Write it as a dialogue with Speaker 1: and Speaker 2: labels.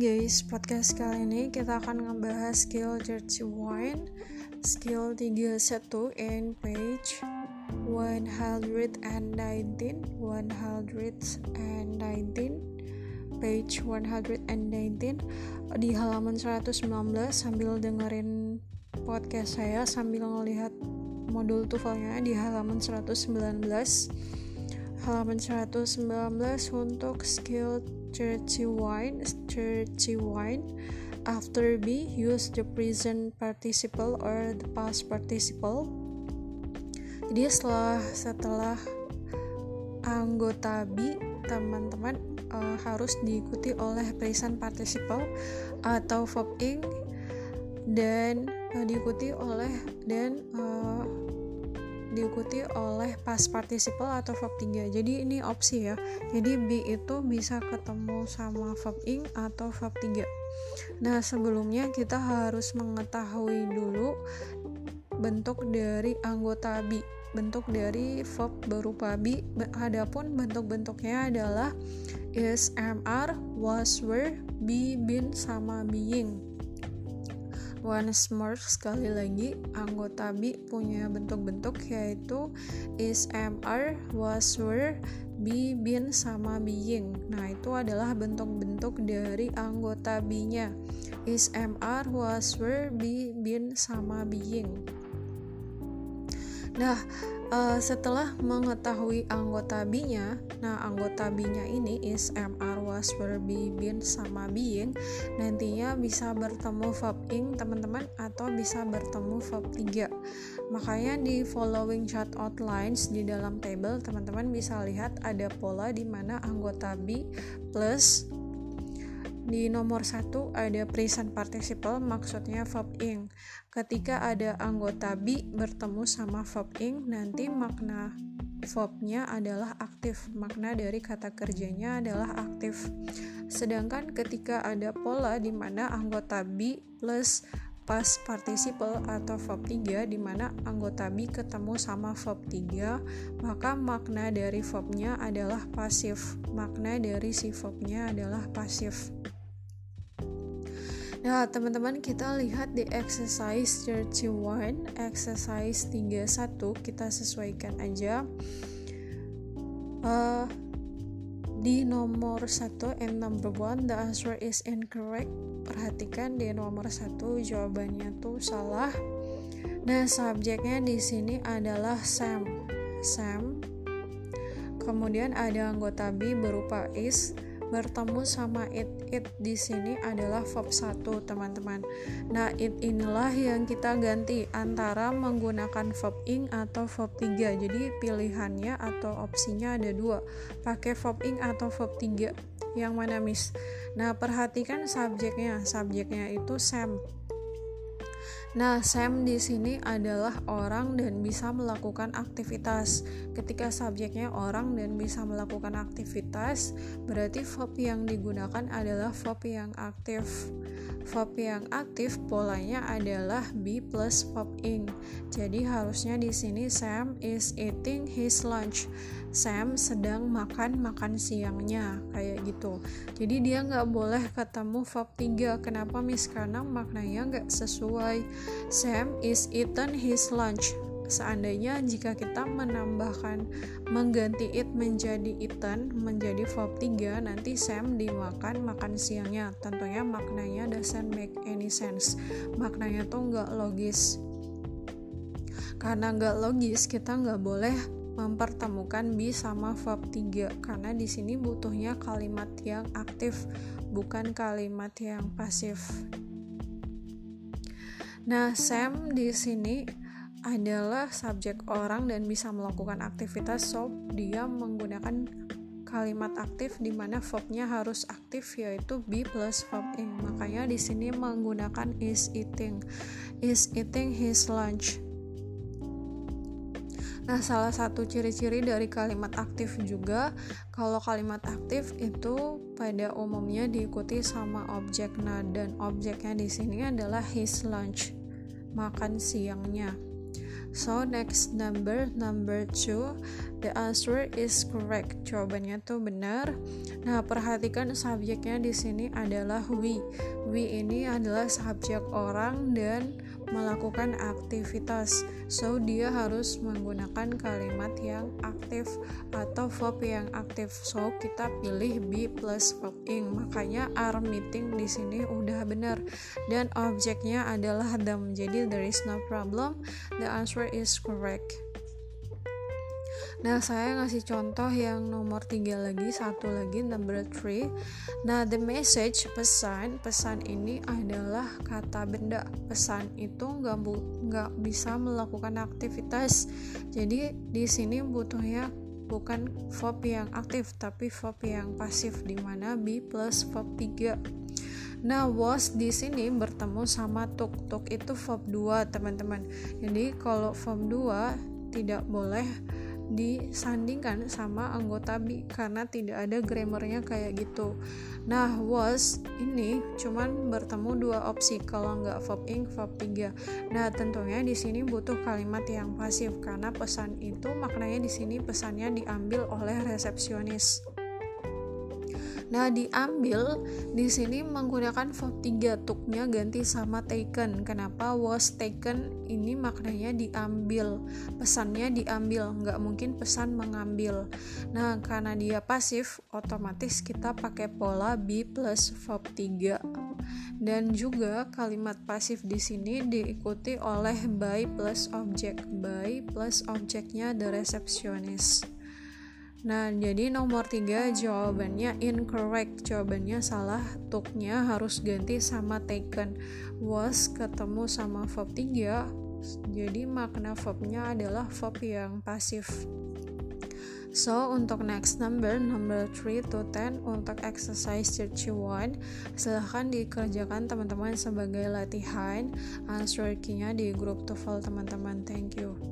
Speaker 1: guys, podcast kali ini kita akan ngebahas skill Dirty Wine Skill 31 in page 119 119 Page 119 Di halaman 119 sambil dengerin podcast saya Sambil ngelihat modul tuvalnya di halaman 119 Halaman 119 untuk skill churchy wine, churchy wine. After B, use the present participle or the past participle. Jadi setelah setelah anggota B, teman-teman uh, harus diikuti oleh present participle atau verb ing dan uh, diikuti oleh dan uh, diikuti oleh past participle atau verb 3 jadi ini opsi ya. Jadi B itu bisa ketemu sama verb ing atau verb 3 nah sebelumnya kita harus mengetahui dulu bentuk dari anggota B. Bentuk dari verb berupa be adapun bentuk-bentuknya adalah is, are, was, were, be, been, sama being Once more sekali lagi anggota B punya bentuk-bentuk yaitu is, are, was, were, be, been, sama being. Nah, itu adalah bentuk-bentuk dari anggota B-nya. Is, are, was, were, be, been, sama being. Nah, uh, setelah mengetahui anggota B-nya, nah anggota B-nya ini is, am, be, been, sama being, nantinya bisa bertemu verb ing teman-teman atau bisa bertemu verb 3. Makanya di following chart outlines di dalam table teman-teman bisa lihat ada pola di mana anggota B plus di nomor satu ada present participle maksudnya verb ing. Ketika ada anggota be bertemu sama verb ing, nanti makna verbnya adalah aktif. Makna dari kata kerjanya adalah aktif. Sedangkan ketika ada pola di mana anggota be plus past participle atau verb 3 di mana anggota be ketemu sama verb 3 maka makna dari verbnya adalah pasif makna dari si verbnya adalah pasif Nah, teman-teman kita lihat di exercise 31, exercise 31 kita sesuaikan aja. Uh, di nomor 1 and number 1 the answer is incorrect. Perhatikan di nomor 1 jawabannya tuh salah. Nah, subjeknya di sini adalah Sam. Sam. Kemudian ada anggota B berupa is bertemu sama it it di sini adalah verb 1 teman-teman. Nah it inilah yang kita ganti antara menggunakan verb ing atau verb 3 jadi pilihannya atau opsinya ada dua. Pakai verb ing atau verb 3 yang mana miss? Nah perhatikan subjeknya. Subjeknya itu Sam Nah, Sam di sini adalah orang dan bisa melakukan aktivitas. Ketika subjeknya orang dan bisa melakukan aktivitas, berarti verb yang digunakan adalah verb yang aktif. Verb yang aktif polanya adalah be plus verb ing. Jadi harusnya di sini Sam is eating his lunch. Sam sedang makan makan siangnya kayak gitu. Jadi dia nggak boleh ketemu verb 3 kenapa? Miss karena maknanya nggak sesuai. Sam is eaten his lunch seandainya jika kita menambahkan mengganti it menjadi eaten menjadi verb 3 nanti Sam dimakan makan siangnya. Tentunya maknanya doesn't make any sense. Maknanya tuh nggak logis. Karena nggak logis kita nggak boleh mempertemukan be sama verb 3 karena di sini butuhnya kalimat yang aktif bukan kalimat yang pasif. Nah, Sam di sini adalah subjek orang dan bisa melakukan aktivitas so dia menggunakan kalimat aktif di mana verbnya harus aktif yaitu be plus verb ing. Makanya di sini menggunakan is eating. Is eating his lunch. Nah, salah satu ciri-ciri dari kalimat aktif juga, kalau kalimat aktif itu pada umumnya diikuti sama objek. Nah, dan objeknya di sini adalah his lunch, makan siangnya. So next number number two, the answer is correct. Jawabannya tuh benar. Nah perhatikan subjeknya di sini adalah we. We ini adalah subjek orang dan melakukan aktivitas. So dia harus menggunakan kalimat yang aktif atau verb yang aktif. So kita pilih be plus verb ing. Makanya are meeting di sini udah benar dan objeknya adalah them. Jadi there is no problem. The answer is correct. Nah, saya ngasih contoh yang nomor tiga lagi, satu lagi, number three. Nah, the message, pesan, pesan ini adalah kata benda. Pesan itu nggak nggak bisa melakukan aktivitas. Jadi di sini butuhnya bukan verb yang aktif, tapi verb yang pasif, di mana be plus verb 3. Nah, was di sini bertemu sama tuk. Tuk itu verb 2, teman-teman. Jadi, kalau verb 2 tidak boleh disandingkan sama anggota be karena tidak ada grammarnya kayak gitu. Nah, was ini cuman bertemu dua opsi kalau nggak verb ing, verb 3. Nah, tentunya di sini butuh kalimat yang pasif karena pesan itu maknanya di sini pesannya diambil oleh resepsionis. Nah, diambil di sini menggunakan verb 3 tuknya ganti sama taken. Kenapa was taken ini maknanya diambil. Pesannya diambil, nggak mungkin pesan mengambil. Nah, karena dia pasif, otomatis kita pakai pola be plus verb 3. Dan juga kalimat pasif di sini diikuti oleh by plus object. By plus objeknya the receptionist. Nah, jadi nomor tiga jawabannya incorrect. Jawabannya salah. Tuknya harus ganti sama taken. Was ketemu sama verb 3. Jadi makna verbnya adalah verb yang pasif. So, untuk next number, number 3 to 10 untuk exercise 31, silahkan dikerjakan teman-teman sebagai latihan. Answer key-nya di grup TOEFL teman-teman. Thank you.